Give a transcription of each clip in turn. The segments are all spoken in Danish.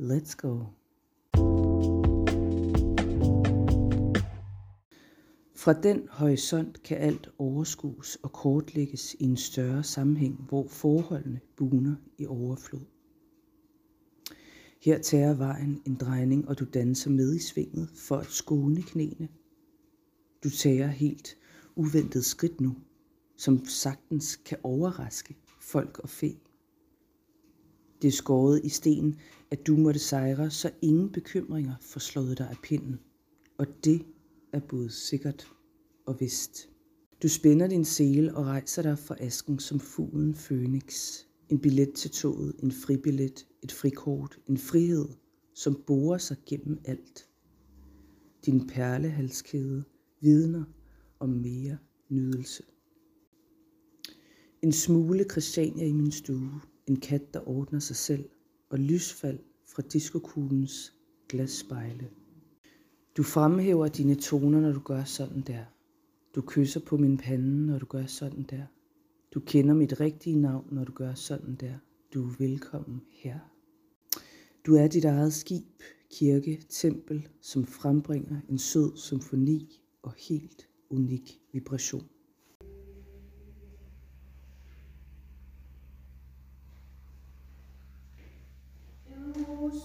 Let's go. Fra den horisont kan alt overskues og kortlægges i en større sammenhæng, hvor forholdene buner i overflod. Her tager vejen en drejning, og du danser med i svinget for at skåne knæene. Du tager helt uventet skridt nu, som sagtens kan overraske folk og fe. Det er skåret i sten, at du måtte sejre, så ingen bekymringer får slået dig af pinden. Og det er både sikkert og vist. Du spænder din sele og rejser dig fra asken som fuglen Fønix. En billet til toget, en fribillet, et frikort, en frihed, som borer sig gennem alt. Din perlehalskæde vidner om mere nydelse. En smule Christiania i min stue, en kat, der ordner sig selv, og lysfald fra diskokuglens glasspejle. Du fremhæver dine toner, når du gør sådan der. Du kysser på min pande, når du gør sådan der. Du kender mit rigtige navn, når du gør sådan der. Du er velkommen her. Du er dit eget skib, kirke, tempel, som frembringer en sød symfoni og helt unik vibration.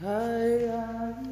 Hi.